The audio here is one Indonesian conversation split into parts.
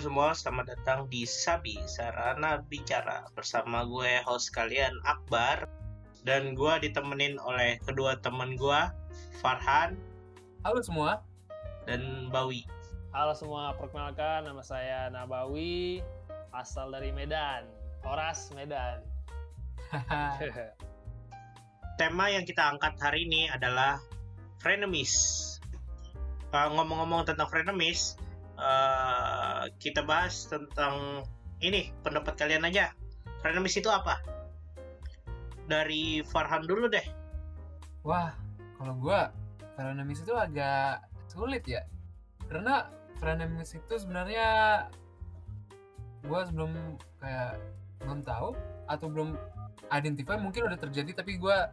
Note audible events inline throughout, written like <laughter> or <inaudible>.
Halo semua, selamat datang di Sabi Sarana Bicara bersama gue host kalian Akbar dan gue ditemenin oleh kedua teman gue Farhan Halo semua. dan Bawi. Halo semua, perkenalkan nama saya Nabawi, asal dari Medan, Oras Medan. <laughs> Tema yang kita angkat hari ini adalah frenemies. Uh, ngomong-ngomong tentang frenemies, uh, kita bahas tentang ini pendapat kalian aja. Frenemies itu apa? Dari Farhan dulu deh. Wah, kalau gua frenemies itu agak sulit ya. Karena frenemies itu sebenarnya gua sebelum kayak belum tahu atau belum identify mungkin udah terjadi tapi gua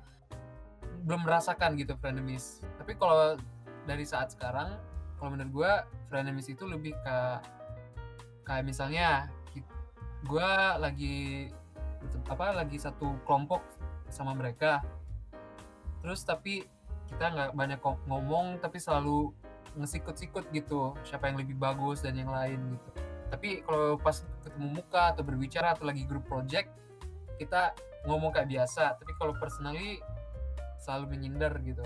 belum merasakan gitu frenemies. Tapi kalau dari saat sekarang kalau menurut gua frenemies itu lebih ke kayak misalnya gua lagi apa lagi satu kelompok sama mereka. Terus tapi kita nggak banyak ngomong tapi selalu ngesikut-sikut gitu siapa yang lebih bagus dan yang lain gitu. Tapi kalau pas ketemu muka atau berbicara atau lagi grup project kita ngomong kayak biasa. Tapi kalau personally selalu menyindir gitu.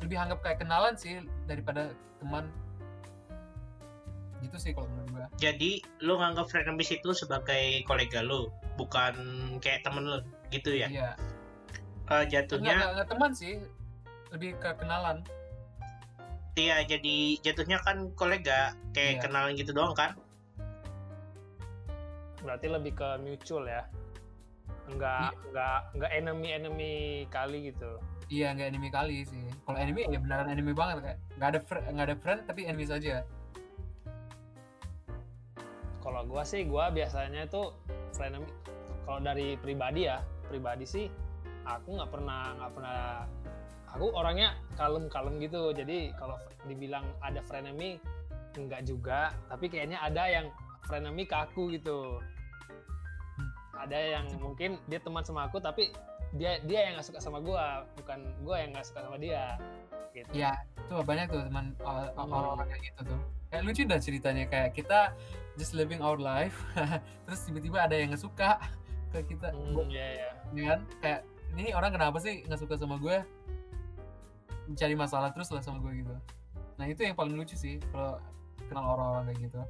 Lebih anggap kayak kenalan sih daripada teman gitu sih kalau menurut gua Jadi lu nganggap frenemies itu sebagai kolega lu, bukan kayak temen lu gitu ya? iya Uh, Enggak, jatuhnya enggak, enggak teman sih lebih ke kenalan Iya, jadi jatuhnya kan kolega, kayak Iya. kenalan gitu doang kan? Berarti lebih ke mutual ya, enggak enggak enggak enemy enemy kali gitu. Iya nggak anime kali sih. Kalau anime ya beneran anime banget kayak nggak ada fr- nggak ada friend tapi anime saja. Kalau gua sih, gua biasanya tuh frenemy. Kalau dari pribadi ya, pribadi sih, aku nggak pernah nggak pernah. Aku orangnya kalem-kalem gitu. Jadi kalau dibilang ada frenemy, enggak juga. Tapi kayaknya ada yang frenemy ke aku gitu. Ada yang mungkin dia teman sama aku, tapi dia dia yang nggak suka sama gua, bukan gua yang nggak suka sama dia. Gitu. Iya itu banyak tuh teman Hmm. orang-orang kayak gitu tuh. Kayak lucu dah ceritanya kayak kita just living our life, <laughs> terus tiba-tiba ada yang nggak suka ke kita, Hmm, iya ya. ya kan? Kayak ini orang kenapa sih nggak suka sama gue? Mencari masalah terus lah sama gue gitu. Nah itu yang paling lucu sih kalau kenal orang-orang kayak gitu.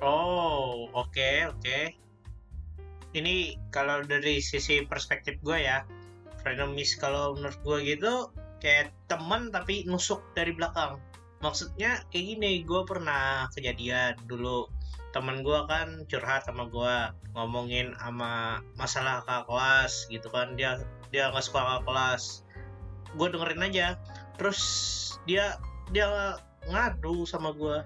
Oh, oke, oke. Ini kalau dari sisi perspektif gue ya, frenemies kalau menurut gue gitu kayak teman tapi nusuk dari belakang. Maksudnya kayak gini, gue pernah kejadian dulu teman gue kan curhat sama gue ngomongin sama masalah kakak kelas gitu kan dia dia nggak suka kakak kelas. Gue dengerin aja terus dia dia ngadu sama gue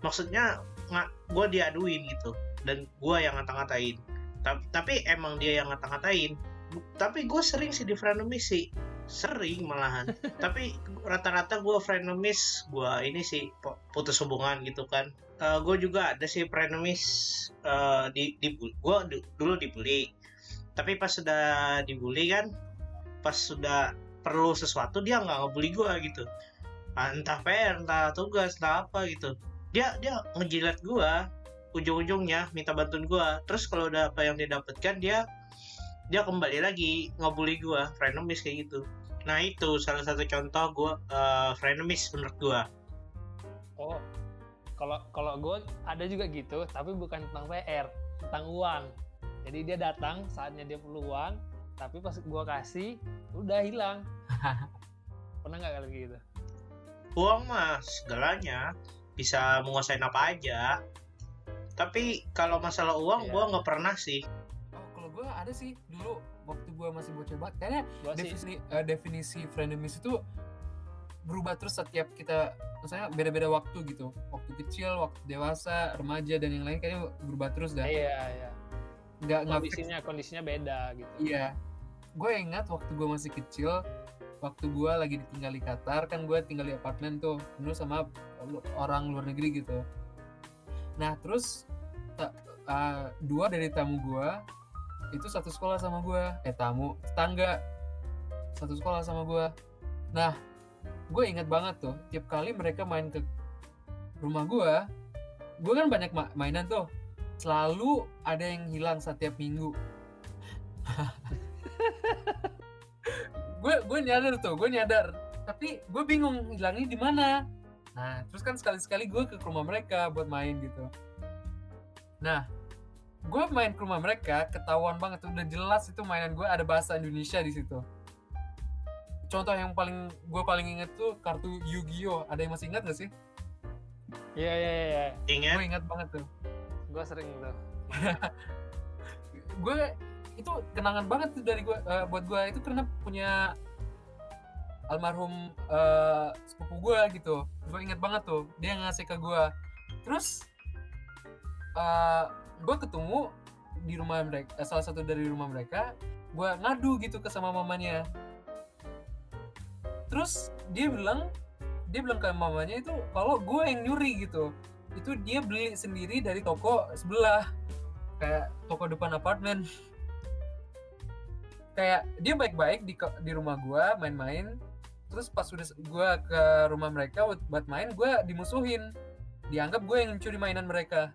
maksudnya nggak gue diaduin gitu dan gue yang ngata-ngatain tapi, tapi emang dia yang ngata-ngatain. Tapi gue sering sih di frenemies sih. Sering malahan. <laughs> Tapi rata-rata gue frenemies gue ini sih pu- putus hubungan gitu kan. Gue juga ada sih frenemies eh, di di gue dulu dibully. Tapi pas sudah dibully kan pas sudah perlu sesuatu dia nggak ngebully gue gitu. Ah, entah PR entah tugas entah apa gitu. Dia dia ngejilat gua ujung-ujungnya minta bantuan gua terus kalau udah apa yang dia dapatkan dia dia kembali lagi ngebully gua frenemies kayak gitu nah itu salah satu contoh gua eh, frenemies menurut gua Oh, kalau kalau gue ada juga gitu, tapi bukan tentang PR, tentang uang. Jadi dia datang saatnya dia perlu uang, tapi pas gue kasih udah hilang. <laughs> Pernah nggak kalian gitu? uang mah segalanya bisa menguasain apa aja tapi kalau masalah uang Iya. gua nggak pernah sih Oh kalau gue ada sih dulu waktu gue masih bocah banget. Kayaknya Gue sih definisi eh, definisi frenemies itu berubah terus setiap kita misalnya beda-beda waktu gitu waktu kecil waktu dewasa remaja dan yang lain kayaknya berubah terus dah iya iya. nggak nggak fix. Kondisinya kondisinya beda gitu. iya gue ingat waktu gue masih kecil waktu gue lagi ditinggal di Qatar kan gue tinggal di apartemen tuh penuh sama orang luar negeri gitu nah terus uh, dua dari tamu gue itu satu sekolah sama gue eh tamu tetangga satu sekolah sama gue nah gue ingat banget tuh tiap kali mereka main ke rumah gue gue kan banyak ma- mainan tuh. Selalu ada yang hilang setiap minggu. <laughs> Gue gue nyadar tuh gue nyadar. Tapi gue bingung hilangnya di mana nah terus kan sekali sekali gue ke rumah mereka buat main gitu. Nah gue main ke rumah mereka ketahuan banget tuh udah jelas itu mainan gue ada bahasa Indonesia di situ. Contoh yang paling gue paling inget tuh kartu Yu-Gi-Oh! Ada yang masih ingat gak sih? Iya iya iya. Ingat? Gue ingat banget tuh. Gue sering tuh. <laughs> gue itu kenangan banget tuh dari gue eh, buat gue itu karena punya almarhum eh, sepupu gue gitu. Gue inget banget tuh dia ngasih ke gue terus eh, gue ketemu di rumah mereka eh, salah satu dari rumah mereka gue ngadu gitu ke sama mamanya. Terus dia bilang dia bilang ke mamanya itu kalau gue yang nyuri gitu. Itu dia beli sendiri dari toko sebelah kayak toko depan apartemen. Kayak dia baik-baik di di rumah gua main-main terus pas udah gua ke rumah mereka buat, main gua dimusuhin dianggap gue yang mencuri mainan mereka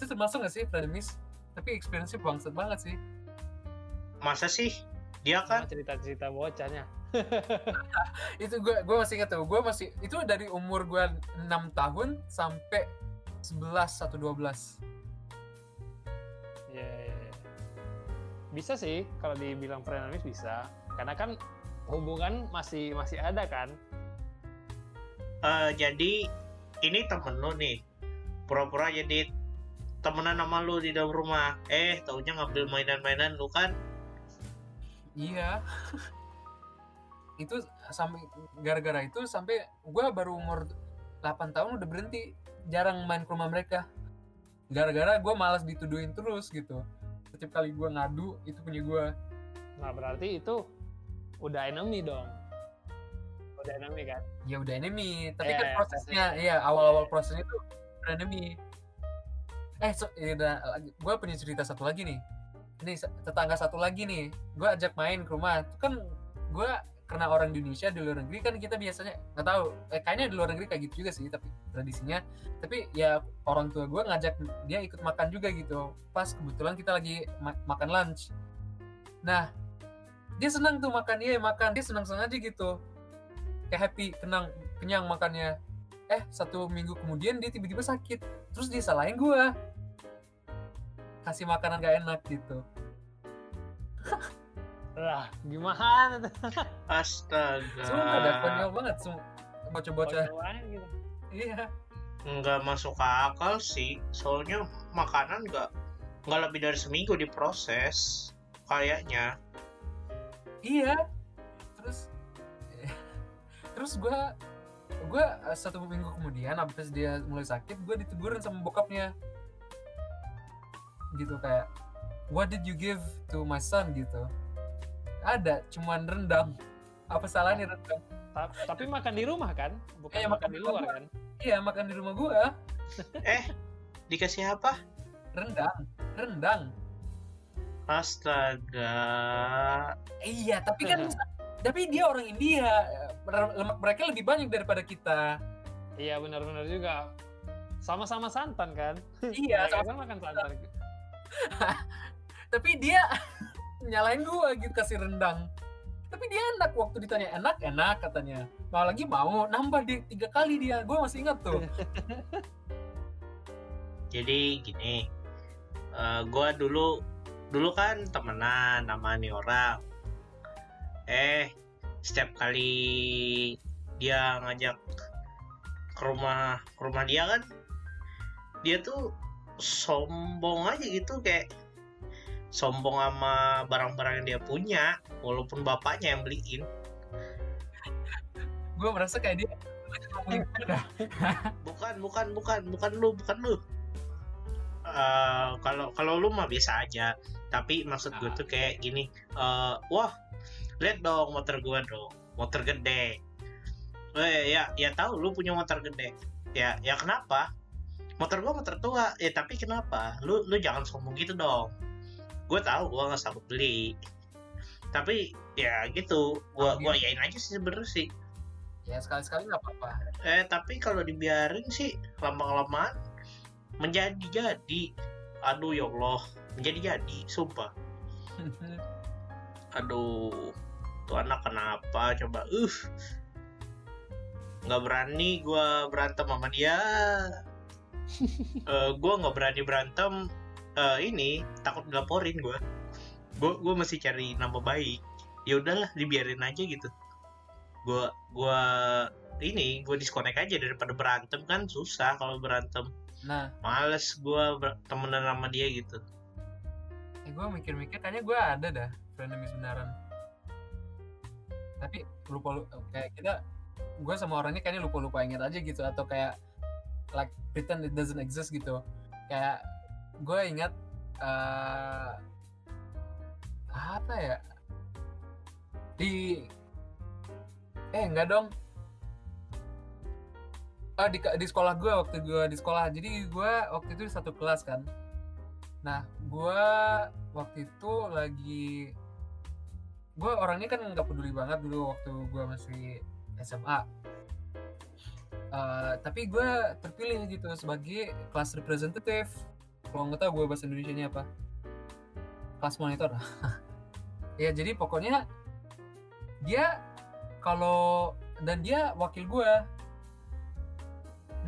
itu termasuk gak sih frenemies tapi experience-nya bangsat banget sih masa sih dia Sama kan cerita-cerita bocahnya. <laughs> itu gue gue masih ingat tuh gue masih itu dari umur gue 6 tahun sampai 11 atau 12 Iya iya. iya. Bisa sih kalau dibilang frenemies bisa. Karena kan hubungan masih masih ada kan. eh, jadi ini temen lu nih pura-pura jadi temenan sama lu di dalam rumah eh taunya ngambil mainan-mainan lu kan Iya. itu sampai gara-gara itu sampai gue baru umur 8 tahun udah berhenti jarang main ke rumah mereka. Gara-gara gue malas dituduhin terus gitu. Setiap kali gue ngadu itu punya gue. Nah berarti itu udah enemy dong. Udah enemy kan? Ya udah enemy, tapi Iya, kan iya, prosesnya iya awal-awal prosesnya itu udah enemy. Eh, so, ya udah, gue punya cerita satu lagi nih. Ini tetangga satu lagi nih, gue ajak main ke rumah. Itu kan gue karena orang Indonesia di luar negeri kan kita biasanya nggak tahu, eh, kayaknya di luar negeri kayak gitu juga sih, tapi tradisinya. Tapi ya orang tua gue ngajak dia ikut makan juga gitu. Pas kebetulan kita lagi ma- makan lunch. Nah, dia senang tuh makan dia makan. Dia senang-senang aja gitu. Kayak happy kenang kenyang makannya. Eh satu minggu kemudian dia tiba-tiba sakit. Terus dia salahin gua. Kasih makanan gak enak gitu. <laughs> Lah gimana tuh? <laughs> astaga. Sumpah dah konyol banget bocah-bocah gitu. iya. Nggak masuk akal sih. Soalnya makanan nggak nggak lebih dari seminggu diproses kayaknya iya. Terus <laughs> terus gua gua eh, satu minggu kemudian habis dia mulai sakit gua ditegurin sama bokapnya. Gitu kayak what did you give to my son? Gitu. Ada cuman rendang apa salahnya rendang Ta- Tapi makan di rumah kan? Bukan Iya, makan makan di luar kan? iya makan di rumah gua. Eh dikasih apa? Rendang. Rendang astaga. Iya tapi kan <laughs> tapi dia orang India. Lemak mereka lebih banyak daripada kita. Iya benar-benar juga. Sama-sama santan kan? iya <laughs> Mereka sama- kan makan santan. <laughs> tapi dia nyalain gua gitu kasih rendang. Tapi dia enak waktu ditanya enak? Enak katanya. Mau lagi mau nambah di tiga kali dia. Gua masih ingat tuh. Jadi gini eh, gua dulu dulu kan temenan sama nih orang. Eh setiap kali dia ngajak ke rumah ke rumah dia kan dia tuh sombong aja gitu kayak sombong sama barang-barang yang dia punya walaupun bapaknya yang beliin. Gua merasa kayak dia <laughs> bukan bukan bukan bukan lu bukan lu Eh, kalau kalau lu mah biasa aja. Tapi maksud gue Ah. tuh kayak gini eh, wah lihat dong motor gue dong motor gede. Eh ya ya tahu lu punya motor gede. Ya ya kenapa? Motor gue motor tua. Ya tapi kenapa? Lu lu jangan sombong gitu dong. Gue tahu gue nggak sanggup beli. Tapi ya gitu. Gue gue yain aja sih sebenernya sih. Ya sekali sekali nggak apa-apa. Eh tapi kalau dibiarin sih lama kelamaan menjadi jadi aduh ya Allah. Menjadi jadi sumpah. <laughs> Aduh. Tuh anak kenapa? Coba uh. Nggak berani gua berantem sama dia. <laughs> Eh gua nggak berani berantem. Eh, ini takut dilaporin gua. Gua gua masih cari nama baik. Ya udahlah dibiarin aja gitu. Gua gua ini gua disconnect aja daripada berantem. Kan susah kalau berantem nah. Males gua ber- temenan sama dia gitu. Eh, gue mikir-mikir kayaknya gue ada dah frenemies beneran tapi lupa lupa kayak kita gue sama orangnya kayaknya lupa lupa inget aja gitu atau kayak like pretend it doesn't exist gitu. Kayak gue ingat eh apa ya? Di eh enggak dong ah di di sekolah gue waktu gue di sekolah. Jadi gue waktu itu di satu kelas kan. Nah gue waktu itu lagi gue orangnya kan nggak peduli banget dulu waktu gue masih SMA Eh, tapi gue terpilih gitu sebagai kelas representative kalau nggak tahu gue bahasa Indonesia nya apa. Kelas monitor. <laughs> Ya jadi pokoknya dia kalau dan dia wakil gue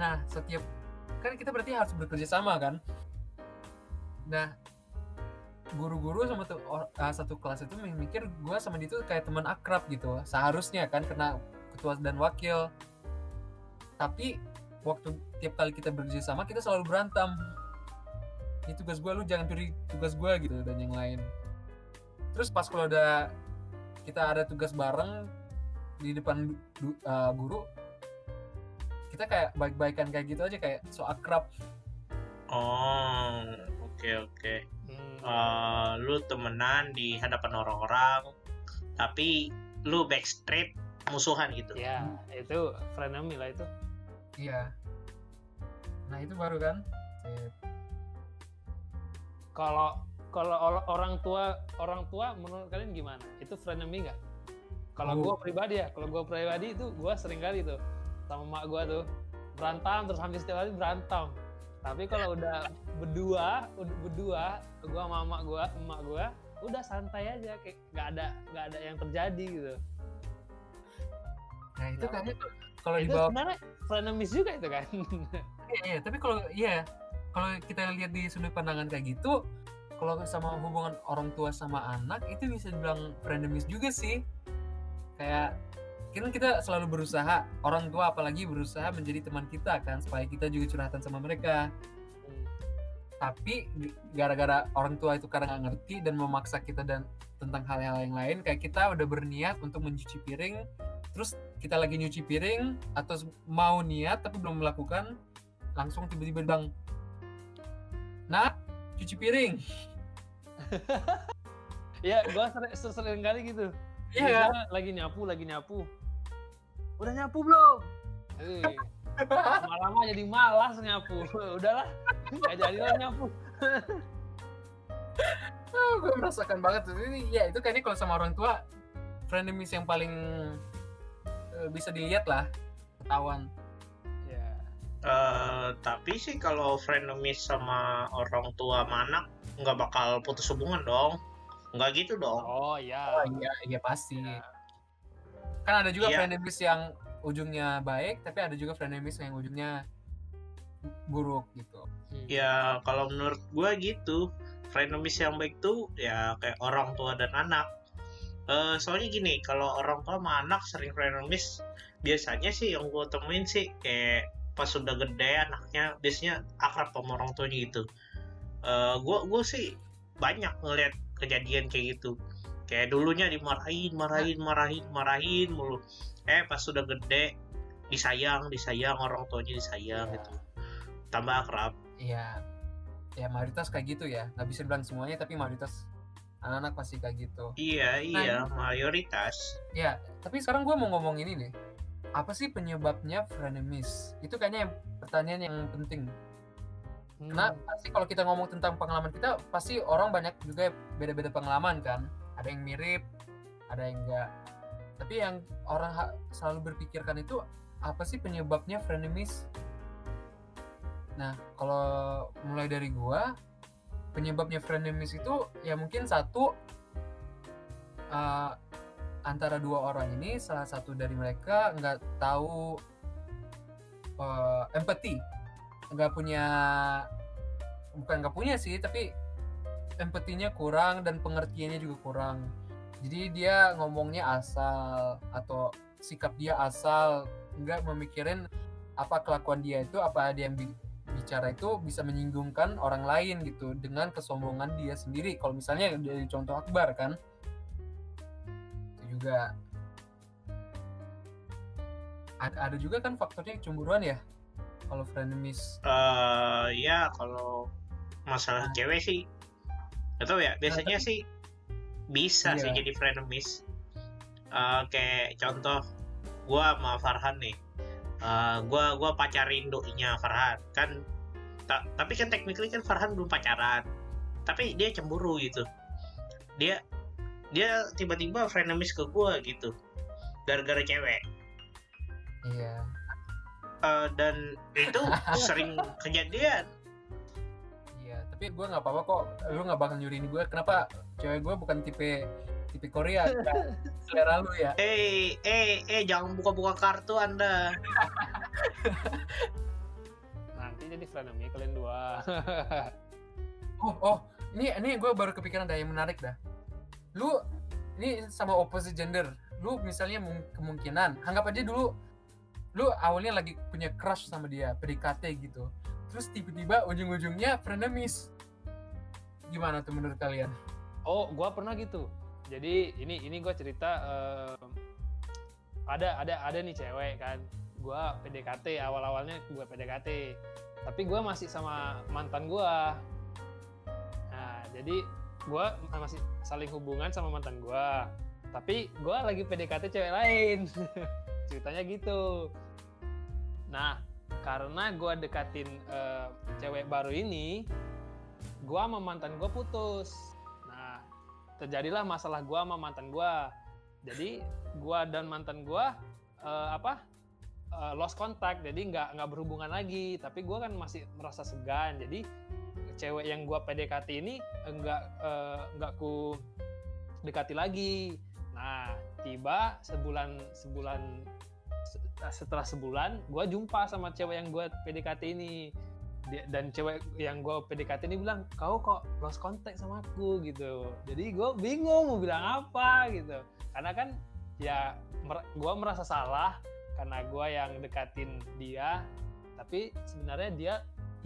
nah setiap kan kita berarti harus bekerja sama kan? Nah guru-guru sama tuh uh, satu kelas itu mikir gue sama dia tuh kayak teman akrab gitu seharusnya kan kena ketua dan wakil. Tapi waktu tiap kali kita bekerja sama kita selalu berantem. Ini tugas gue lu jangan curi tugas gue gitu dan yang lain. Terus pas kalau udah kita ada tugas bareng di depan uh, guru kita kayak baik-baikan kayak gitu aja kayak so akrab. Oh oke oke. Hmm. Eh, lu temenan di hadapan orang-orang tapi lu backstreet musuhan gitu. Ya itu frenemy lah itu. Iya. Nah itu baru kan? Sip. kalau kalau or- orang tua orang tua menurut kalian gimana? Itu frenemy nggak? Kalau Oh. gue pribadi ya kalau gue pribadi itu gue sering kali tuh sama mak gue tuh. Berantem terus hampir setiap hari berantem. Tapi kalau udah berdua berdua gue sama mak gue emak gue udah santai aja kayak nggak ada nggak ada yang terjadi gitu. Nah itu Nah, kayaknya kalau itu dibawa sebenarnya frenemies juga itu kan. <laughs> Iya, iya, tapi kalau iya. Kalau kita lihat di sudut pandangan kayak gitu, kalau sama hubungan orang tua sama anak itu bisa dibilang frenemies juga sih. Kayak kan kita selalu berusaha orang tua apalagi berusaha menjadi teman kita kan supaya kita juga curhatan sama mereka. Tapi gara-gara orang tua itu kadang nggak ngerti dan memaksa kita dan tentang hal-hal yang lain kayak kita udah berniat untuk mencuci piring terus kita lagi nyuci piring atau mau niat tapi belum melakukan langsung tiba-tiba bilang nak cuci piring. <laughs> Ya gue sering, sering kali gitu. Iya. Lagi nyapu lagi nyapu udah nyapu belum? Eh, lama-lama jadi malas nyapu. <laughs> Udahlah nggak jadi lah nyapu. <laughs> Gue merasakan banget. Tuh ini ya itu kayaknya kalau sama orang tua frenemies yang paling eh, bisa dilihat lah ketahuan. Ya. Eh, tapi sih kalau frenemies sama orang tua sama anak nggak bakal putus hubungan dong. Nggak gitu dong. Oh ya oh iya iya pasti kan ada juga Iya. frenemies yang ujungnya baik tapi ada juga frenemies yang ujungnya buruk gitu. Hmm. ya kalau menurut gua gitu. Frenemies yang baik tuh ya kayak orang tua dan anak. Eh soalnya gini kalau orang tua sama anak sering frenemies biasanya sih yang gua temuin sih kayak pas sudah gede anaknya biasanya akrab sama orang tuanya gitu. Eh gua gua sih banyak ngeliat kejadian kayak gitu kayak dulunya dimarahin marahin marahin marahin mulu eh pas sudah gede disayang disayang orang tuanya disayang Iya. gitu tambah akrab iya ya mayoritas kayak gitu ya nggak bisa bilang semuanya tapi mayoritas anak-anak pasti kayak gitu Iya, iya, mayoritas. Ya, tapi sekarang gue mau ngomong ini nih. Apa sih penyebabnya frenemies? Itu kayaknya yang pertanyaan yang penting. Hmm. Karena pasti kalau kita ngomong tentang pengalaman kita, pasti orang banyak juga beda-beda pengalaman kan. Ada yang mirip, ada yang enggak. tapi yang orang selalu berpikirkan itu apa sih penyebabnya frenemies nah kalau mulai dari gua penyebabnya frenemies itu ya mungkin satu uh, antara dua orang ini salah satu dari mereka nggak tahu uh, empati nggak punya bukan nggak punya sih tapi empatinya kurang dan pengertiannya juga kurang. Jadi dia ngomongnya asal atau sikap dia asal nggak memikirin apa kelakuan dia itu apa dia yang bi- bicara itu bisa menyinggungkan orang lain gitu dengan kesombongan dia sendiri. Kalau misalnya dari contoh Akbar kan itu juga. Ada, ada juga kan faktornya kecemburuan ya? Kalau frenemies. Eh ya kalau masalah Nah. cewek sih atau ya biasanya tapi- sih bisa sih Iya. jadi frenemies. Eh, kayak contoh gua sama Farhan nih. Eh, gua gua pacarin doinya Farhan. Kan ta- tapi kan technically kan Farhan belum pacaran. Tapi dia cemburu gitu. Dia dia tiba-tiba frenemies ke gua gitu. Gara-gara cewek. Iya. Eh, dan itu sering kejadian tapi gue nggak apa-apa kok. Lu nggak bakal nyuriin gue. Kenapa cewek gue bukan tipe tipe Korea? Kan <laughs> selera lu ya. Eh, eh, eh, jangan buka-buka kartu Anda. <laughs> Nanti jadi frenemy kalian dua. <laughs> Oh, oh, ini ini gue baru kepikiran dah yang menarik dah. Lu ini sama opposite gender. Lu misalnya mung- kemungkinan anggap aja dulu lu awalnya lagi punya crush sama dia, PDKT gitu. Terus tiba-tiba ujung-ujungnya frenemies. Gimana tuh menurut kalian? Oh, gua pernah gitu. Jadi ini ini gua cerita eh, ada ada ada nih cewek kan. Gua PDKT awal-awalnya gua PDKT. Tapi gua masih sama mantan gua. Nah, jadi gua masih saling hubungan sama mantan gua. Tapi gua lagi PDKT cewek lain. <laughs> Ceritanya gitu. Nah, karena gua dekatin eh, cewek baru ini, gua sama mantan gua putus. Nah, terjadilah masalah gua sama mantan gua. Jadi gua dan mantan gua eh, apa eh, lost contact, jadi nggak nggak berhubungan lagi. Tapi gua kan masih merasa segan. Jadi cewek yang gua PDKT ini enggak nggak ku dekati lagi. Nah, tiba sebulan sebulan se- setelah sebulan gua jumpa sama cewek yang gua PDKT ini. Dan cewek yang gue PDKT ini bilang kau kok lost contact sama aku? gitu. Jadi gue bingung mau bilang apa gitu. Karena kan ya gue merasa salah karena gue yang dekatin dia. Tapi sebenarnya dia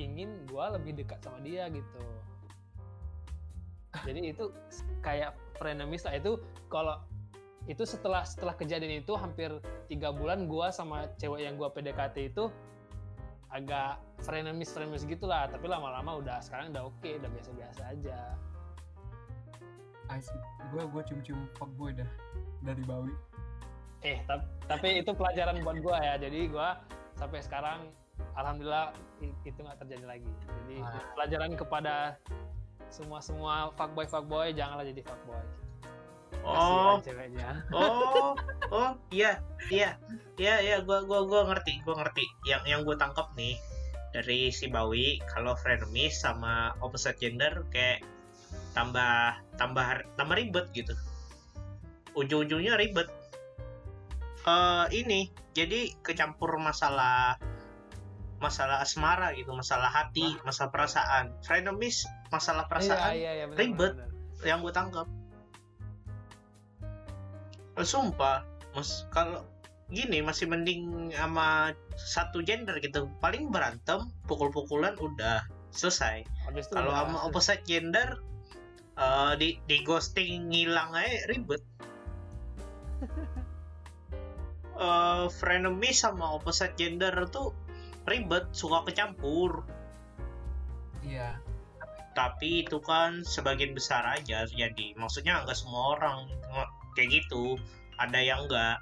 ingin gue lebih dekat sama dia gitu. Jadi itu kayak frenemies lah. Itu kalau itu setelah setelah kejadian itu hampir tiga bulan gue sama cewek yang gue PDKT itu agak frenemies frenemies gitulah tapi lama-lama udah sekarang udah oke udah biasa-biasa aja. Gue gue cium-cium fuckboy dah dari Bawi. eh tap- tapi itu pelajaran buat gua ya jadi gua sampai sekarang alhamdulillah itu nggak terjadi lagi jadi Ah. pelajaran kepada semua semua fuckboy fuckboy janganlah jadi fuckboy Oh, ceweknya oh, <laughs> oh, iya, iya, iya, iya. Gua, gua, gua ngerti, gua ngerti. Yang, yang gua tangkap nih dari si Bawi, kalau frenemies sama opposite gender kayak tambah, tambah, tambah ribet gitu. Ujung-ujungnya ribet. Eh, ini, jadi kecampur masalah masalah asmara gitu, masalah hati, masalah perasaan. Frenemies, masalah perasaan iya, iya, benar, ribet. benar, benar. yang gue tangkap sumpah mas kalau gini masih mending sama satu gender gitu. Paling berantem pukul-pukulan udah selesai. Kalau sama opposite gender eh, di di ghosting ngilang aja ribet. <laughs> Eh frenemy sama opposite gender tuh ribet suka kecampur. Iya. tapi itu kan sebagian besar aja jadi maksudnya nggak semua orang kayak gitu. Ada yang enggak.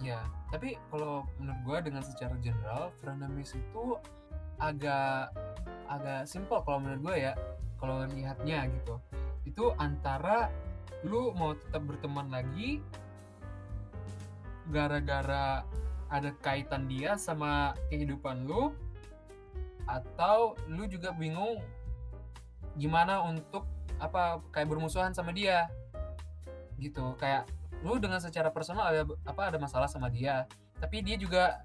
Iya, tapi kalau menurut gue dengan secara general frenemies itu agak agak simpel kalau menurut gue ya kalau lihatnya gitu. Itu antara lu mau tetap berteman lagi gara-gara ada kaitan dia sama kehidupan lu atau lu juga bingung gimana untuk apa kayak bermusuhan sama dia gitu. Kayak lu dengan secara personal ada apa ada masalah sama dia tapi dia juga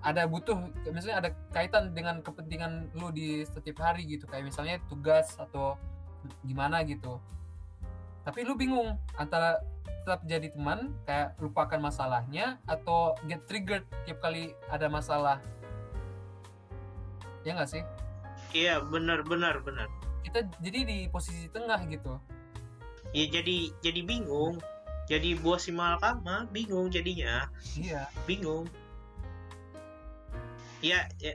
ada butuh misalnya ada kaitan dengan kepentingan lu di setiap hari gitu. Kayak misalnya tugas atau gimana gitu. Tapi lu bingung antara tetap jadi teman kayak lupakan masalahnya atau get triggered tiap kali ada masalah. Ya nggak sih? Iya benar benar benar. Kita jadi di posisi tengah gitu ya jadi jadi bingung. Jadi buah si malakama bingung jadinya. Iya. Bingung. Ya ya.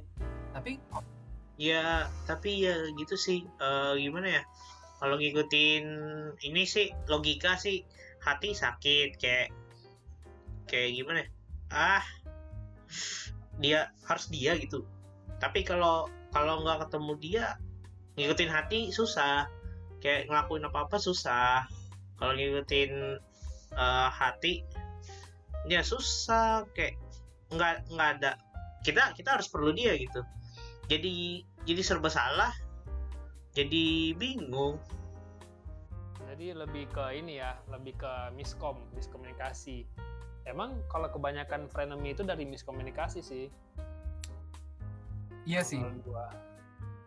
Tapi ya tapi ya gitu sih. Eh, gimana ya? Kalau ngikutin ini sih logika sih hati sakit kayak kayak gimana ya? ah dia harus dia gitu. Tapi kalau kalau nggak ketemu dia ngikutin hati susah kayak ngelakuin apa apa susah. Kalau ngikutin eh, hati ya susah. Kayak nggak nggak ada. Kita kita harus perlu dia gitu. Jadi jadi serba salah jadi bingung. Jadi lebih ke ini ya, lebih ke miskom, miskomunikasi. Emang kalau kebanyakan frenemy itu dari miskomunikasi sih. iya sih.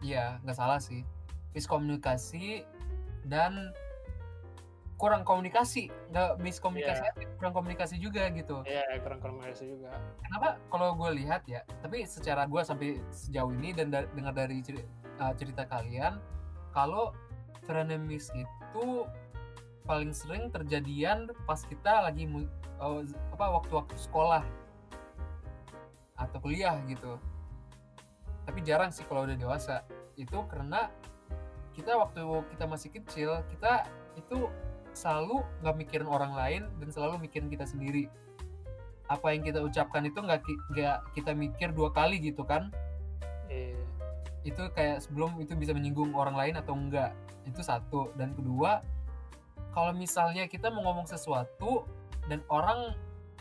Iya nggak salah sih. Miskomunikasi dan kurang komunikasi nggak miskomunikasi aja, kurang komunikasi juga gitu. Iya, kurang komunikasi juga. kenapa? Kalau gue lihat ya tapi secara gue sampai sejauh ini dan da- dengar dari ceri- uh, cerita kalian kalau frenemies itu paling sering terjadian pas kita lagi uh, apa waktu-waktu sekolah atau kuliah gitu. Tapi jarang sih kalau udah dewasa. Itu karena kita waktu kita masih kecil kita itu selalu nggak mikirin orang lain dan selalu mikirin kita sendiri. Apa yang kita ucapkan itu nggak nggak kita mikir dua kali gitu kan? Iya. itu kayak sebelum itu bisa menyinggung orang lain atau enggak itu satu. Dan kedua kalau misalnya kita mau ngomong sesuatu dan orang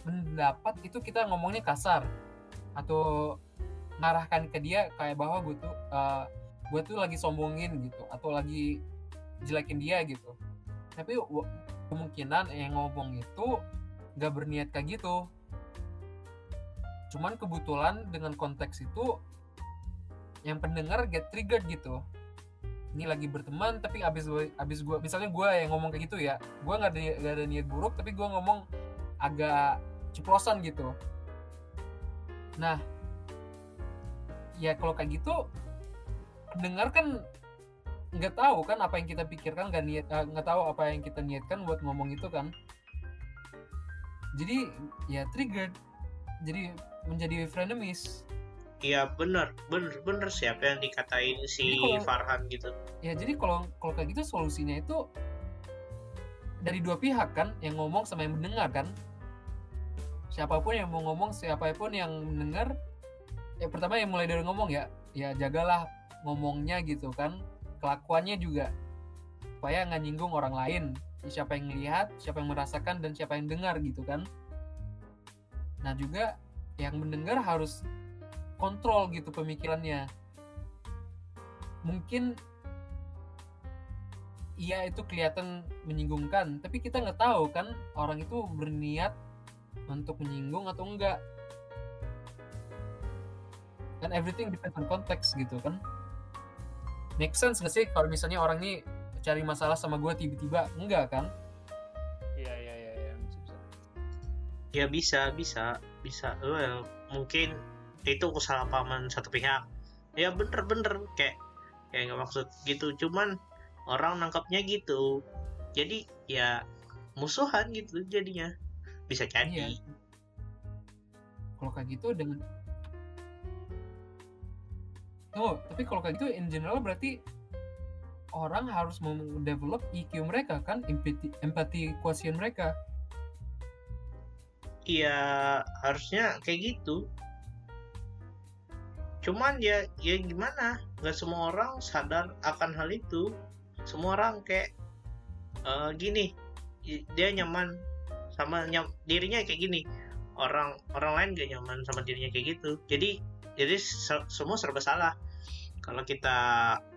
mendapat itu kita ngomongnya kasar atau ngarahkan ke dia kayak bahwa gue tuh uh, gue tuh lagi sombongin gitu atau lagi jelekin dia gitu. Tapi kemungkinan yang ngomong itu nggak berniat kayak gitu. Cuman kebetulan dengan konteks itu yang pendengar get triggered gitu. Ini lagi berteman tapi abis abis gue misalnya gue yang ngomong kayak gitu ya gue nggak ada nggak ada niat buruk tapi gue ngomong agak ceplosan gitu. Nah ya kalau kayak gitu pendengar kan nggak tahu kan apa yang kita pikirkan nggak niat eh, nggak tahu apa yang kita niatkan buat ngomong itu kan. Jadi ya triggered. Jadi menjadi frenemies. Iya bener bener bener siapa yang dikatain si Jadi kalau- Farhan gitu. Ya jadi kalau kalau kayak gitu solusinya itu dari dua pihak kan yang ngomong sama yang mendengar kan. Siapa pun yang mau ngomong siapa pun yang mendengar ya pertama yang mulai dari ngomong ya ya jagalah ngomongnya gitu kan kelakuannya juga supaya nggak nyinggung orang lain. Siapa yang lihat siapa yang merasakan dan siapa yang dengar gitu kan. Nah juga yang mendengar harus kontrol gitu pemikirannya. Mungkin iya itu kelihatan menyinggungkan tapi kita nggak tahu kan orang itu berniat untuk menyinggung atau enggak. Kan everything depends on context gitu kan make sense nggak sih kalau misalnya orang ini cari masalah sama gue tiba-tiba? Enggak kan Iya, iya, iya, iya. Bisa, bisa. ya bisa bisa bisa. Well mungkin itu kesalahpahaman satu pihak. Ya bener-bener kayak kayak nggak maksud gitu. Cuman orang nangkapnya gitu. Jadi ya musuhan gitu jadinya. Bisa jadi. Iya. kalau kayak gitu dengan oh tapi kalau kayak gitu in general berarti orang harus mendevelop EQ mereka kan? Empathy empathy quotient mereka. Iya harusnya kayak gitu. Cuman ya ya gimana? Nggak semua orang sadar akan hal itu. Semua orang kayak eh, gini dia nyaman sama nyam, dirinya kayak gini. Orang orang lain gak nyaman sama dirinya kayak gitu. Jadi jadi se- semua serba salah kalau kita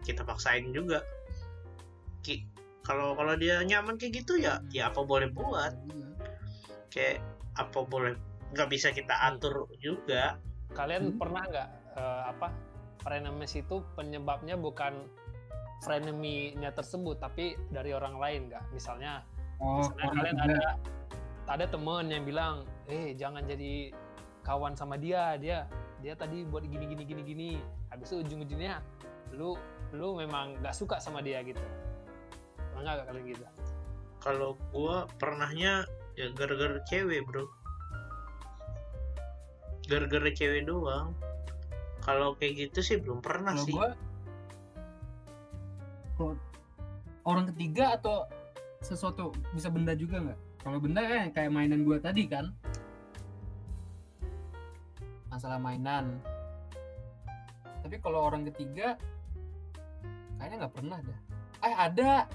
kita paksain juga Ki- kalau kalau dia nyaman kayak gitu ya ya apa boleh buat kayak apa boleh nggak bisa kita atur juga Kalian Hmm. pernah nggak eh, apa frenemies itu penyebabnya bukan frenemy-nya tersebut tapi dari orang lain nggak? Misalnya, oh misalnya kalian ada ada temen yang bilang, eh jangan jadi kawan sama dia, dia dia tadi buat gini gini gini gini. Habis itu ujung-ujungnya lu lu memang nggak suka sama dia gitu. Pernah nggak kalian gitu? kalau gua pernahnya ya gara-gara cewek bro. Gara-gara cewek doang. Kalau kayak gitu sih belum pernah kalau sih. gua kalau orang ketiga atau sesuatu bisa benda juga nggak? Kalau benda kan kayak mainan gua tadi kan. Masalah mainan tapi kalau orang ketiga kayaknya nggak pernah dah eh ada.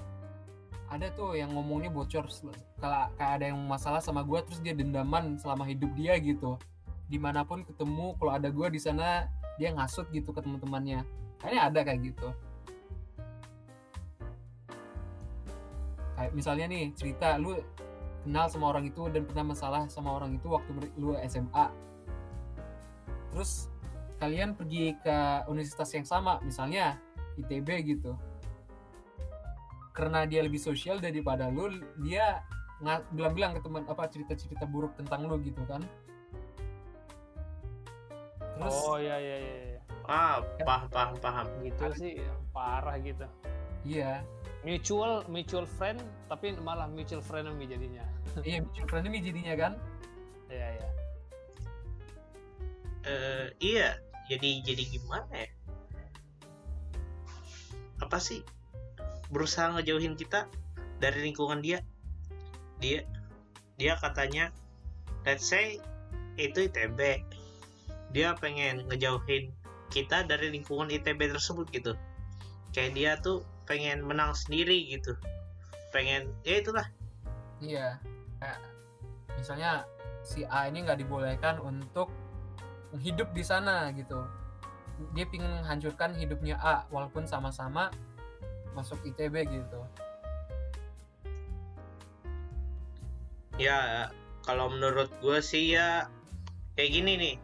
Ada tuh yang ngomongnya bocor kalau kayak ada yang masalah sama gua terus dia dendaman selama hidup dia gitu. Di mana pun ketemu kalau ada gua di sana dia ngasut gitu ke teman-temannya. Kayaknya ada kayak gitu. Kayak misalnya nih cerita lu kenal sama orang itu dan pernah masalah sama orang itu waktu lu SMA terus kalian pergi ke universitas yang sama misalnya ITB gitu karena dia lebih sosial daripada lu dia bilang-bilang ke teman apa cerita-cerita buruk tentang lu gitu kan terus Oh iya iya iya. iya. ah paham paham paham Gitu sih parah gitu. iya Mutual mutual friend tapi malah mutual frenemy jadinya. <laughs> iya mutual frenemy jadinya kan Iya iya. Eh, iya jadi jadi gimana ya? Apa sih? Berusaha ngejauhin kita dari lingkungan dia. Dia dia katanya let's say itu ITB dia pengen ngejauhin kita dari lingkungan ITB tersebut gitu. Kayak dia tuh pengen menang sendiri gitu. Pengen ya itulah. Iya. Misalnya si A ini nggak dibolehkan untuk hidup di sana gitu. Dia pingin menghancurkan hidupnya A walaupun sama-sama masuk ITB gitu. ya kalau menurut gue sih ya kayak gini nih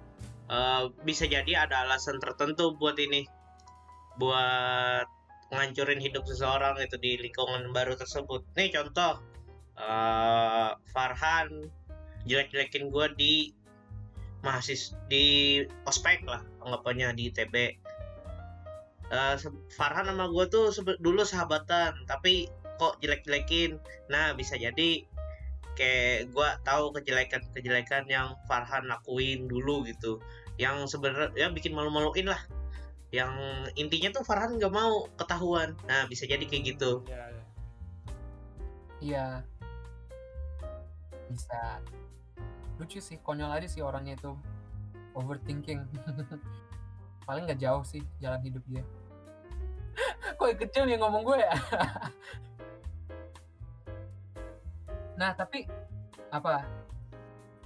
eh, bisa jadi ada alasan tertentu buat ini buat ngancurin hidup seseorang itu di lingkungan baru tersebut nih contoh eh, Farhan jelek-jelekin gue di mahasiswa di ospek lah anggapannya di ITB Eh, se- Farhan sama gue tuh dulu sahabatan tapi kok jelek-jelekin nah bisa jadi kayak gue tahu kejelekan-kejelekan yang Farhan lakuin dulu gitu yang sebenarnya ya bikin malu-maluin lah yang intinya tuh Farhan nggak mau ketahuan nah bisa jadi kayak gitu Iya iya. Iya. Bisa. Lucu sih, konyol aja sih orangnya itu. Overthinking. <laughs> Paling nggak jauh sih jalan hidup dia. <laughs> Kok kecil nih ngomong gue ya? <laughs> nah, tapi apa?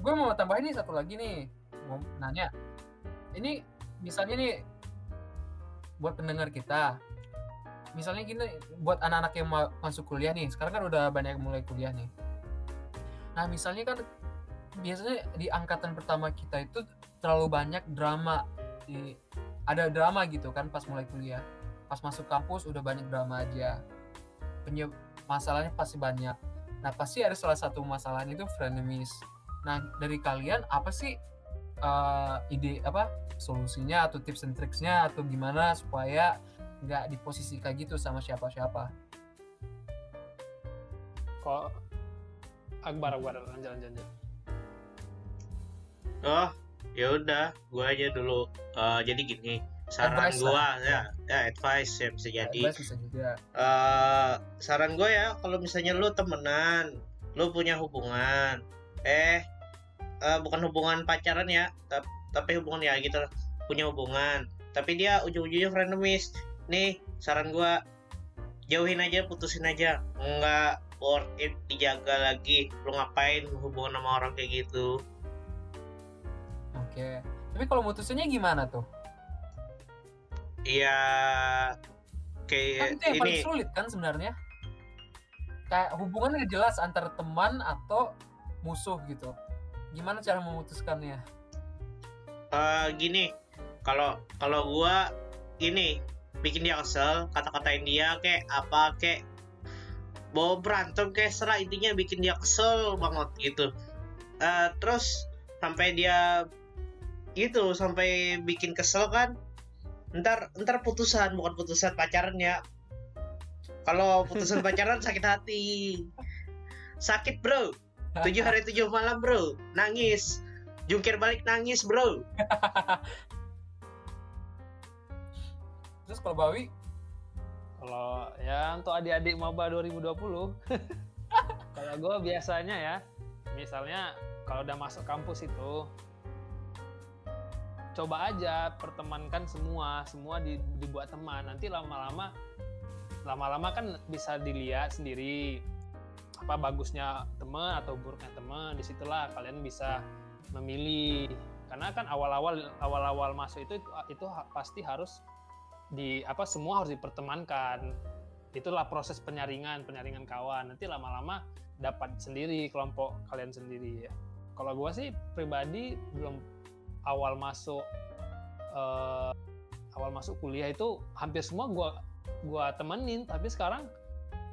Gue mau tambahin nih satu lagi nih. Mau nanya. Ini misalnya nih buat pendengar kita, misalnya gini buat anak-anak yang mau masuk kuliah nih sekarang kan udah banyak mulai kuliah nih nah misalnya kan biasanya di angkatan pertama kita itu terlalu banyak drama di ada drama gitu kan pas mulai kuliah pas masuk kampus udah banyak drama aja Penye masalahnya pasti banyak nah pasti ada salah satu masalahnya itu frenemies nah dari kalian apa sih eh, ide apa solusinya atau tips and tricksnya atau gimana supaya nggak di posisi gitu sama siapa-siapa. Kok Akbar Akbar lanjut. lanjut. Oh ya udah gue aja dulu Eh, jadi gini saran Advice gue lah. ya ya advice ya bisa jadi Advice bisa juga. eh saran gue ya kalau misalnya lu temenan lu punya hubungan eh eh, bukan hubungan pacaran ya tap- tapi hubungan ya gitu lah. punya hubungan tapi dia ujung-ujungnya frenemies nih saran gue jauhin aja putusin aja nggak worth it dijaga lagi lu ngapain hubungan sama orang kayak gitu Oke. Tapi kalau mutusinnya gimana tuh? Iya Kan kayak itu yang paling ini sulit kan sebenarnya. Kayak hubungannya jelas antara teman atau musuh gitu. Gimana cara memutuskannya? eh, gini kalau kalau gua ini bikin dia kesel kata-katain dia kayak apa kayak mau berantem kayak serah intinya bikin dia kesel banget gitu Eh, terus sampai dia gitu sampai bikin kesel kan. Ntar ntar putusan bukan putusan pacaran ya. Kalau putusan <laughs> pacaran sakit hati. Sakit bro. Tujuh hari <laughs> tujuh malam bro. Nangis. Jungkir balik nangis bro. Terus kalau Bawi, Kalau ya untuk adik-adik maba 2020, <laughs> kalau gue biasanya ya, misalnya kalau udah masuk kampus itu, coba aja pertemankan semua, semua di- dibuat teman. Nanti lama-lama, lama-lama kan bisa dilihat sendiri apa bagusnya teman atau buruknya teman. Di situlah kalian bisa memilih. Karena kan awal-awal awal-awal masuk itu itu pasti harus di apa semua harus dipertemankan itulah proses penyaringan penyaringan kawan nanti lama-lama dapat sendiri kelompok kalian sendiri ya kalau gua sih pribadi belum awal masuk eh, awal masuk kuliah itu hampir semua gua gua temenin. Tapi sekarang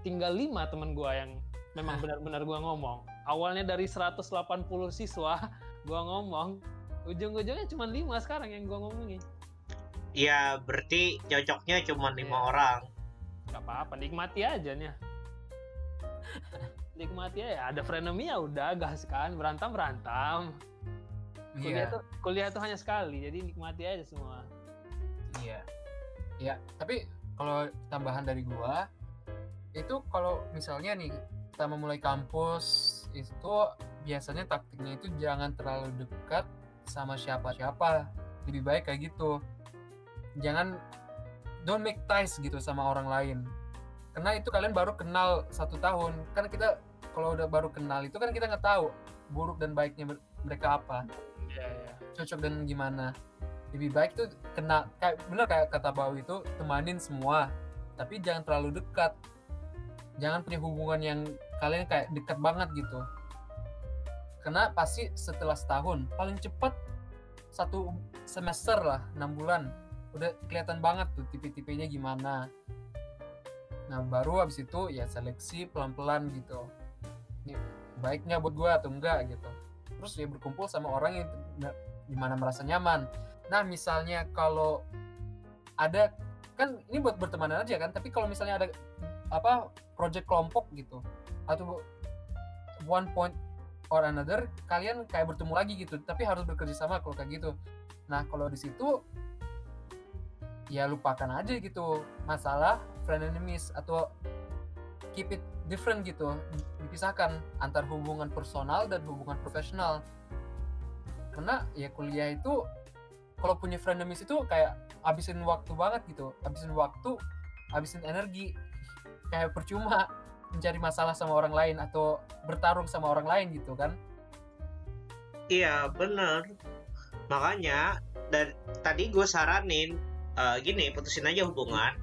tinggal lima temen gua yang memang benar-benar gua ngomong. Awalnya dari 180 siswa gua ngomong ujung-ujungnya cuma lima sekarang yang gua ngomongin. Ya berarti cocoknya cuma lima Iya. orang. Nggak apa-apa nikmati aja nih. <laughs> Nikmati aja ada frenemy ya udah gas kan berantem berantem kuliah iya, tuh kuliah tuh hanya sekali jadi nikmati aja semua iya, iya. Tapi kalau tambahan dari gua, itu kalau misalnya nih kita memulai kampus itu biasanya taktiknya itu jangan terlalu dekat sama siapa-siapa. Lebih baik kayak gitu. Jangan don't make ties gitu sama orang lain. Karena itu kalian baru kenal satu tahun. Kan kita kalau udah baru kenal itu kan kita nggak tahu buruk dan baiknya mereka apa. Iya iya. cocok dan gimana? Lebih baik tuh kena kayak bener kayak kata Bau itu temanin semua tapi jangan terlalu dekat. Jangan punya hubungan yang kalian kayak dekat banget gitu. Karena pasti setelah setahun paling cepat satu semester lah enam bulan udah kelihatan banget tuh tipe-tipenya gimana. Nah baru habis itu ya seleksi pelan-pelan gitu. Ini baiknya buat gua atau enggak gitu terus dia berkumpul sama orang yang di mana merasa nyaman. Nah misalnya kalau ada kan ini buat bertemanan aja kan tapi kalau misalnya ada apa project kelompok gitu atau one point or another kalian kayak bertemu lagi gitu tapi harus bekerja sama kalau kayak gitu. Nah kalau di situ ya lupakan aja gitu masalah friend enemies atau keep it different gitu dipisahkan antar hubungan personal dan hubungan profesional. Karena ya kuliah itu kalau punya friend enemies itu kayak habisin waktu banget gitu habisin waktu habisin energi. Kayak percuma mencari masalah sama orang lain atau bertarung sama orang lain gitu kan. Iya bener. Makanya dari tadi gue saranin eh, gini putusin aja hubungan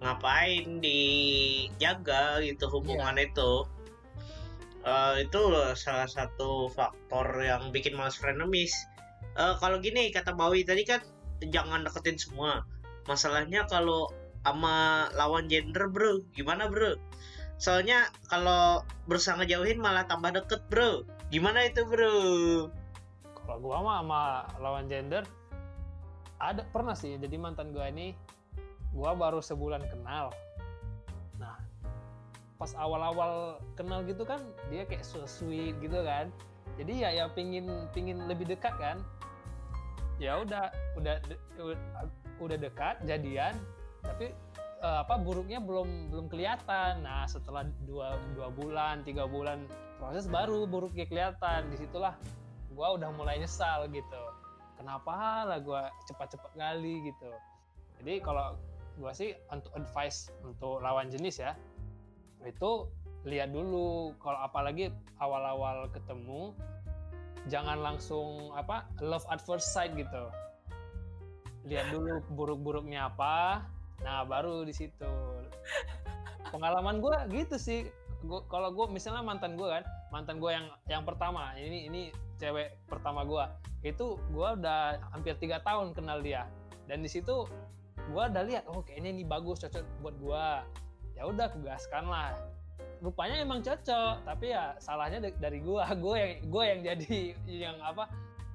ngapain dijaga gitu hubungan itu? Eh, itu loh salah satu faktor yang bikin males frenemies. Eh, kalau gini kata Bawi tadi kan jangan deketin semua. Masalahnya kalau sama lawan gender bro gimana bro? Soalnya kalau berusaha ngejauhin malah tambah deket bro. Gimana itu bro? Kalau gua mah sama lawan gender ada pernah sih jadi mantan gua ini gua baru sebulan kenal. Nah pas awal-awal kenal gitu kan dia kayak so sweet gitu kan. Jadi ya ya pingin pingin lebih dekat kan. Ya udah udah udah dekat jadian. Tapi eh, apa buruknya belum belum kelihatan. Nah setelah dua dua bulan tiga bulan proses baru buruknya kelihatan. Di situlah gua udah mulai nyesal gitu. Kenapa lah gua cepat-cepat kali gitu. Jadi kalau gua sih untuk advice untuk lawan jenis ya itu lihat dulu. Kalau apalagi awal-awal ketemu jangan langsung apa love at first sight gitu. Lihat dulu buruk-buruknya apa nah baru di situ. Pengalaman gue gitu sih. Gua, kalau gue misalnya mantan gue kan mantan gue yang yang pertama ini ini cewek pertama gue itu gue udah hampir tiga tahun kenal dia. Dan di situ gue udah lihat oh kayaknya ini bagus cocok buat gue ya udah aku gaskan lah. Rupanya emang cocok tapi ya salahnya da- dari gue <laughs> gue yang gue yang jadi yang apa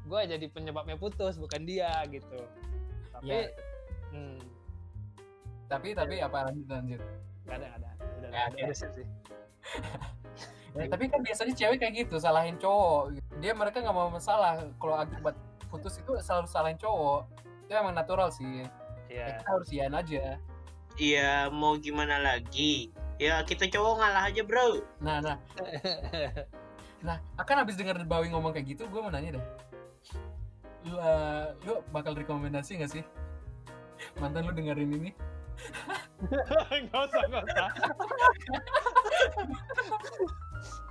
gue jadi penyebabnya putus bukan dia gitu. Tapi Ya. hmm, tapi tapi apa lanjut lanjut? Nggak ada nggak ada. Udah udah, ada. siap sih. <laughs> Ya, tapi kan biasanya cewek kayak gitu salahin cowok. Dia mereka nggak mau masalah. Kalau akibat putus itu selalu salahin cowok. Itu emang natural sih ya, Iya. kita harus iyain aja Iya, mau gimana lagi? Ya kita cowok ngalah aja bro. nah nah <laughs> nah akan habis denger Bawi ngomong kayak gitu gue mau nanya deh lu, eh, lu bakal rekomendasi gak sih mantan lu dengerin ini <laughs> nggak usah nggak usah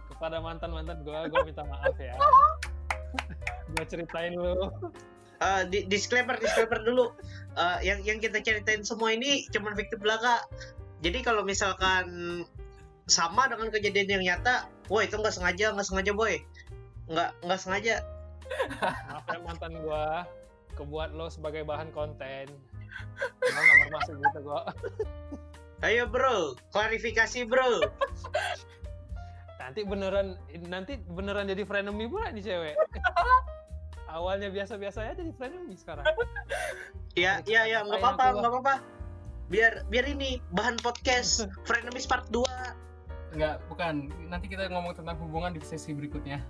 kepada mantan mantan gue gue minta maaf ya <laughs> gue ceritain lu Eh, di- disclaimer disclaimer dulu. Eh, yang yang kita ceritain semua ini cuman fiktif belaka. Jadi kalau misalkan sama dengan kejadian yang nyata, wah itu nggak sengaja nggak sengaja boy, nggak nggak sengaja. maaf ya mantan gue kebuat lo sebagai bahan konten. Gue nggak bermaksud gitu kok. Ayo bro, klarifikasi bro. nanti beneran nanti beneran jadi frenemy pula nih cewek. <laughs> Awalnya biasa-biasa aja jadi frenemy sekarang Ya ya ya nggak apa-apa nggak apa-apa. Biar biar ini bahan podcast Frenemies Part 2 Enggak, bukan. Nanti kita ngomong tentang hubungan di sesi berikutnya.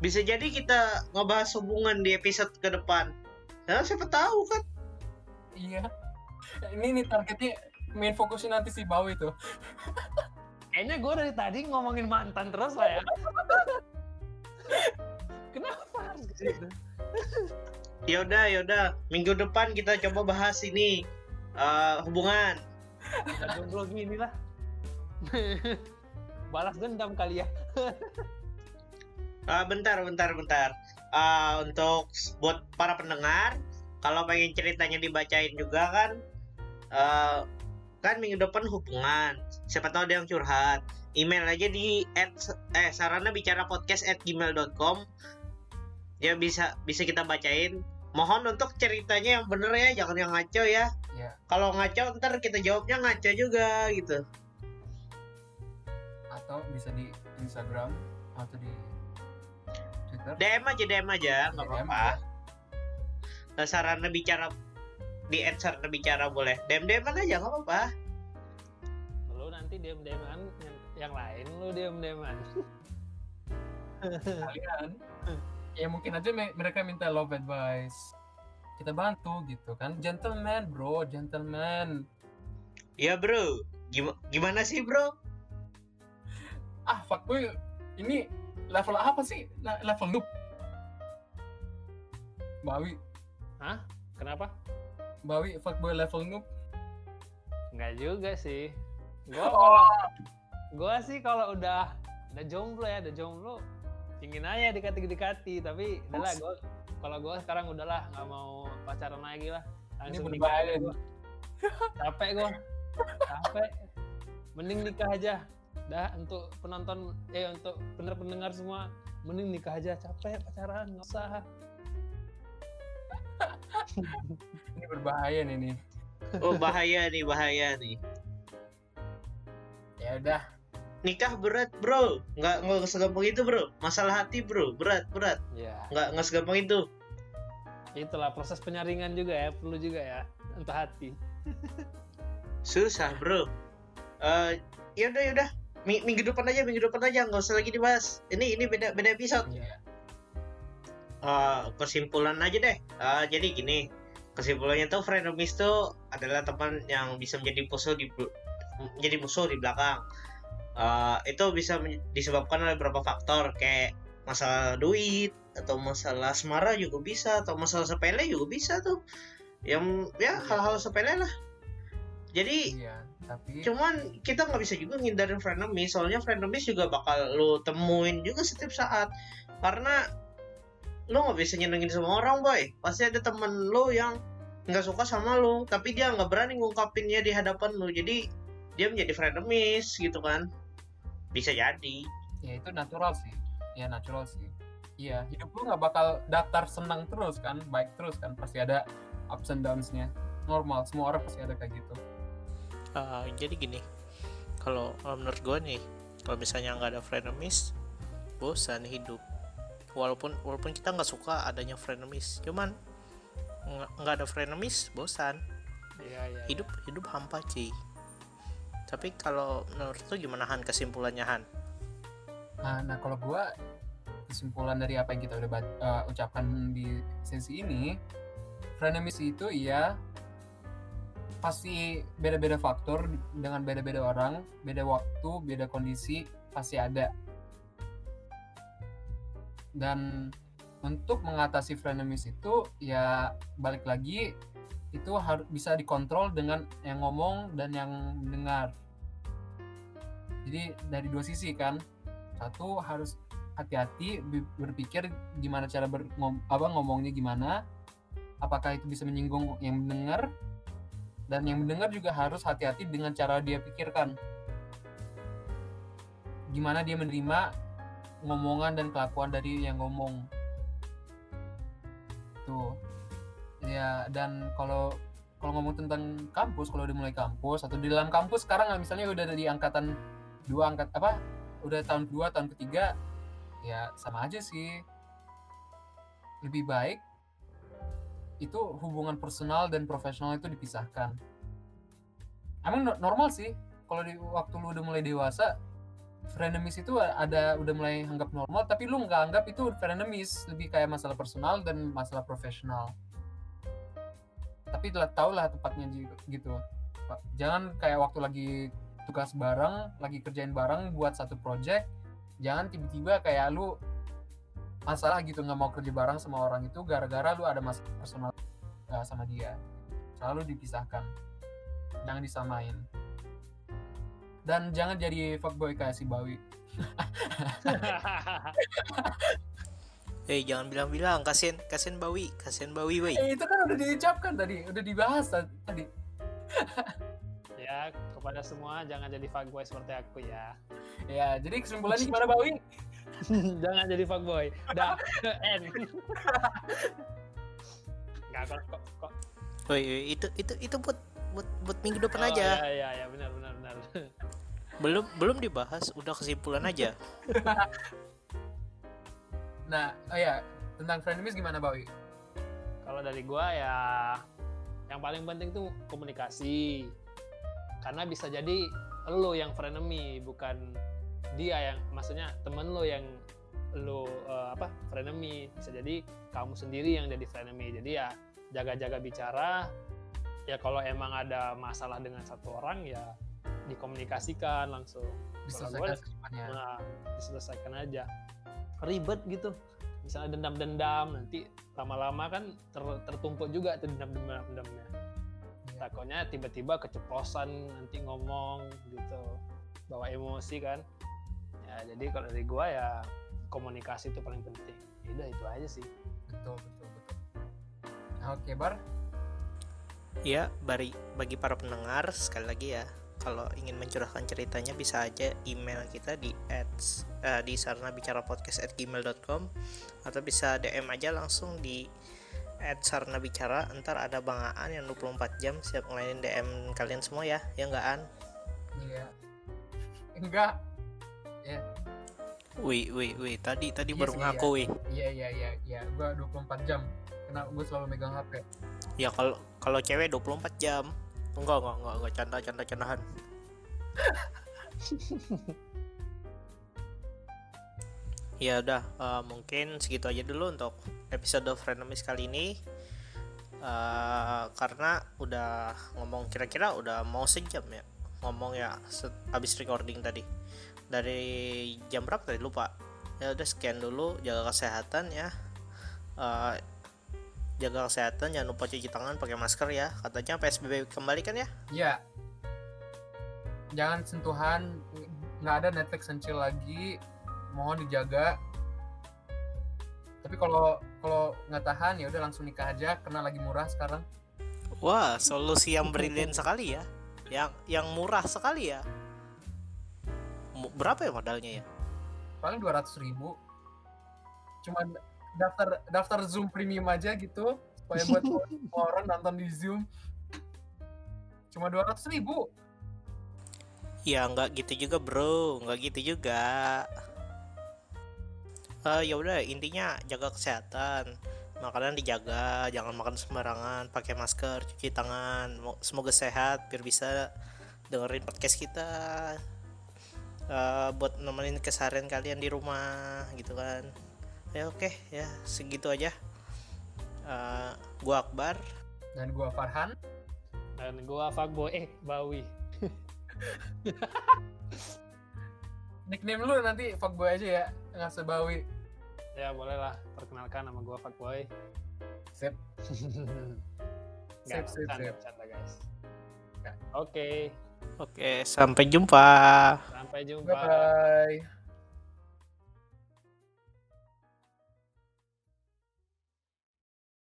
Bisa jadi kita ngebahas hubungan di episode ke depan. Ya siapa tahu kan. Iya. Ini nih targetnya main fokusnya nanti si Bawi tuh. kayaknya gue dari tadi ngomongin mantan terus lah ya kenapa harus gitu Ya udah ya udah minggu depan kita coba bahas ini eh, hubungan. Kita jomblo gini lah <laughs> balas dendam kali ya <laughs> Ah, bentar bentar bentar. Ah, untuk buat para pendengar, kalau pengen ceritanya dibacain juga kan, eh, kan minggu depan hubungan. Siapa tahu ada yang curhat. Email aja di at, eh sarana bicara podcast at gmail.com ya bisa bisa kita bacain. Mohon untuk ceritanya yang bener ya, jangan yang ngaco ya. Iya. Kalau ngaco ntar kita jawabnya ngaco juga gitu. Atau bisa di Instagram atau di Twitter. DM aja DM aja, nggak DM apa-apa. Nah, sarana bicara di sarana bicara boleh. DM DM aja nggak apa-apa. lu nanti diem dieman yang, yang lain lu diem dieman Kalian. <laughs> Ya mungkin aja me- mereka minta love advice. Kita bantu gitu kan. Gentleman, bro, gentleman. Ya bro, Gim- gimana sih bro? Ah, fuckboy ini level apa sih? Le- level noob. Bawi, kenapa Bawi fuckboy level noob. Enggak juga sih gua Oh. gua sih kalau udah udah jomblo ya udah jomblo ingin aja dikati dekati tapi udahlah gua kalau gua sekarang udahlah nggak mau pacaran lagi lah. Ini langsung berbahaya nikah nih. gua. capek gua. Capek. Mending nikah aja. Dah untuk penonton eh untuk bener pendengar semua mending nikah aja. Capek pacaran nggak usah. Ini berbahaya nih nih. Oh bahaya nih bahaya nih. Ya udah, Nikah berat bro, nggak nggak segampang itu bro. Masalah hati bro, berat berat. ya Nggak nggak segampang itu. itulah proses penyaringan juga ya perlu juga ya untuk hati Susah bro. Eh ya udah ya udah. Mi- Minggu depan aja, minggu depan aja, nggak usah lagi dibahas. Ini ini beda beda episode. Iya. Eh, kesimpulan aja deh. Eh, jadi gini, kesimpulannya tuh frenemies tuh adalah teman yang bisa menjadi musuh di menjadi musuh di belakang. Eh, itu bisa disebabkan oleh beberapa faktor kayak masalah duit atau masalah asmara juga bisa atau masalah sepele juga bisa tuh. Yang ya hal-hal sepele lah. Jadi Iya, tapi cuman kita nggak bisa juga ngindarin frenemies soalnya frenemies juga bakal lu temuin juga setiap saat. Karena lu nggak bisa nyenengin semua orang boy. Pasti ada temen lu yang nggak suka sama lu tapi dia nggak berani ngungkapinnya di hadapan lu. Jadi dia menjadi frenemies gitu kan bisa jadi. Ya itu natural sih. Ya natural sih. Iya hidup lu nggak bakal datar senang terus kan baik terus kan pasti ada ups and downs-nya. Normal semua orang pasti ada kayak gitu. Uh, jadi gini kalau menurut gue nih kalau misalnya nggak ada frenemies bosan hidup. Walaupun walaupun kita nggak suka adanya frenemies cuman nggak ada frenemies bosan. Iya, iya. hidup hidup hampa cuy tapi kalau menurut tuh gimana Han kesimpulannya Han? Nah, nah kalau gua kesimpulan dari apa yang kita udah eh, ucapkan di sesi ini frenemies itu iya pasti beda-beda faktor dengan beda-beda orang beda waktu beda kondisi pasti ada. Dan untuk mengatasi frenemies itu ya balik lagi itu harus bisa dikontrol dengan yang ngomong dan yang mendengar jadi dari dua sisi kan. Satu harus hati-hati berpikir gimana cara ber, ngom- apa ngomongnya gimana. Apakah itu bisa menyinggung yang mendengar. Dan yang mendengar juga harus hati-hati dengan cara dia pikirkan. Gimana dia menerima ngomongan dan kelakuan dari yang ngomong. Tuh. Ya dan kalau kalau ngomong tentang kampus kalau udah mulai kampus atau di dalam kampus sekarang misalnya udah ada di angkatan dua angkat apa udah tahun kedua tahun ketiga ya sama aja sih. Lebih baik itu hubungan personal dan profesional itu dipisahkan. Emang no- normal sih kalau di waktu lu udah mulai dewasa frenemies itu ada udah mulai anggap normal tapi lu nggak anggap itu frenemies. Lebih kayak masalah personal dan masalah profesional. Tapi lah tau lah tepatnya ji- gitu. Jangan kayak waktu lagi tugas bareng lagi kerjain bareng buat satu project. Jangan tiba-tiba kayak lu masalah gitu nggak mau kerja bareng sama orang itu gara-gara lu ada masalah personal uh, sama dia. Selalu dipisahkan. Jangan disamain. Dan jangan jadi fuckboy kayak si Bawi. <laughs> Eh jangan bilang-bilang. Kasihan kasihan Bawi. Kasihan Bawi woi. Eh, itu kan udah diucapkan tadi. Udah dibahas ta- tadi <laughs> ya. Kepada semua jangan jadi fuckboy seperti aku ya. Ya jadi kesimpulannya <laughs> gimana Bawi jangan jadi fuckboy. Dah N <laughs> nggak kok kok kok. Itu itu itu buat buat buat minggu depan Oh, aja. ya ya ya benar benar benar. Belum belum dibahas udah kesimpulan aja. <laughs> Nah oh ya tentang frenemies gimana Bawi kalau dari gua ya yang paling penting tuh komunikasi karena bisa jadi lo yang frenemy bukan dia yang maksudnya temen lo yang lo eh, apa frenemy. Bisa jadi kamu sendiri yang jadi frenemy. Jadi ya jaga-jaga bicara. Ya kalau emang ada masalah dengan satu orang ya dikomunikasikan langsung. Diselesaikan secepatnya. nah diselesaikan aja. Ribet gitu. Misalnya dendam-dendam nanti lama-lama kan ter- tertumpuk juga tuh dendam-dendamnya. Takutnya tiba-tiba keceplosan nanti ngomong gitu bawa emosi kan. Ya jadi kalau dari gua ya komunikasi itu paling penting. Ya udah itu aja sih. Betul betul betul. Oke Bar. Ya bagi bagi para pendengar sekali lagi ya kalau ingin mencurahkan ceritanya bisa aja email kita di ads eh, di sarana bicara podcast at gmail.com atau bisa DM aja langsung di at sarana bicara ntar ada bang Aan yang 24 jam siap ngelainin DM kalian semua ya ya nggak An iya. Enggak. Ya. Wih wih wih tadi tadi Iya baru ngaku wih. Iya iya iya iya. Gua 24 jam. Karena gue selalu megang HP ya kalau kalau cewek 24 jam. Enggak enggak enggak enggak. Canda canda candahan <laughs> ya udah eh, mungkin segitu aja dulu untuk episode frenemies kali ini. Eh, karena udah ngomong kira-kira udah mau sejam ya ngomong ya habis recording tadi. Dari jam berapa tadi? Lupa. Ya udah sekian dulu. Jaga kesehatan ya. Eh, jaga kesehatan. Jangan lupa cuci tangan pakai masker ya. Katanya psbb kembali kan ya? Iya. Jangan sentuhan, nggak ada Netflix chill lagi. Mohon dijaga. Tapi kalau kalau nggak tahan ya udah langsung nikah aja karena lagi murah sekarang Wah, solusi yang brilian sekali ya. Yang yang murah sekali ya. Berapa ya modalnya ya? paling dua ratus ribu cuma daftar daftar zoom premium aja gitu supaya buat <laughs> orang nonton di zoom cuma dua ratus ribu Ya nggak gitu juga bro, nggak gitu juga. Eh ya udah intinya jaga kesehatan, makanan dijaga, jangan makan sembarangan, pakai masker, cuci tangan. Mo- Semoga sehat biar bisa dengerin podcast kita. Eh, buat nemenin keseharian kalian di rumah gitu kan. Ya oke ya segitu aja. Eh, gua Akbar. dan gua Farhan Dan gua fuckboy eh Bawi. <laughs> nickname lu nanti fuckboy aja ya nggak sebawi Ya boleh lah perkenalkan nama gua fuckboy. sip <laughs> Nggak, Sip, sip, sip. bercanda, guys. Oke, Oke, sampai jumpa. sampai jumpa. bye bye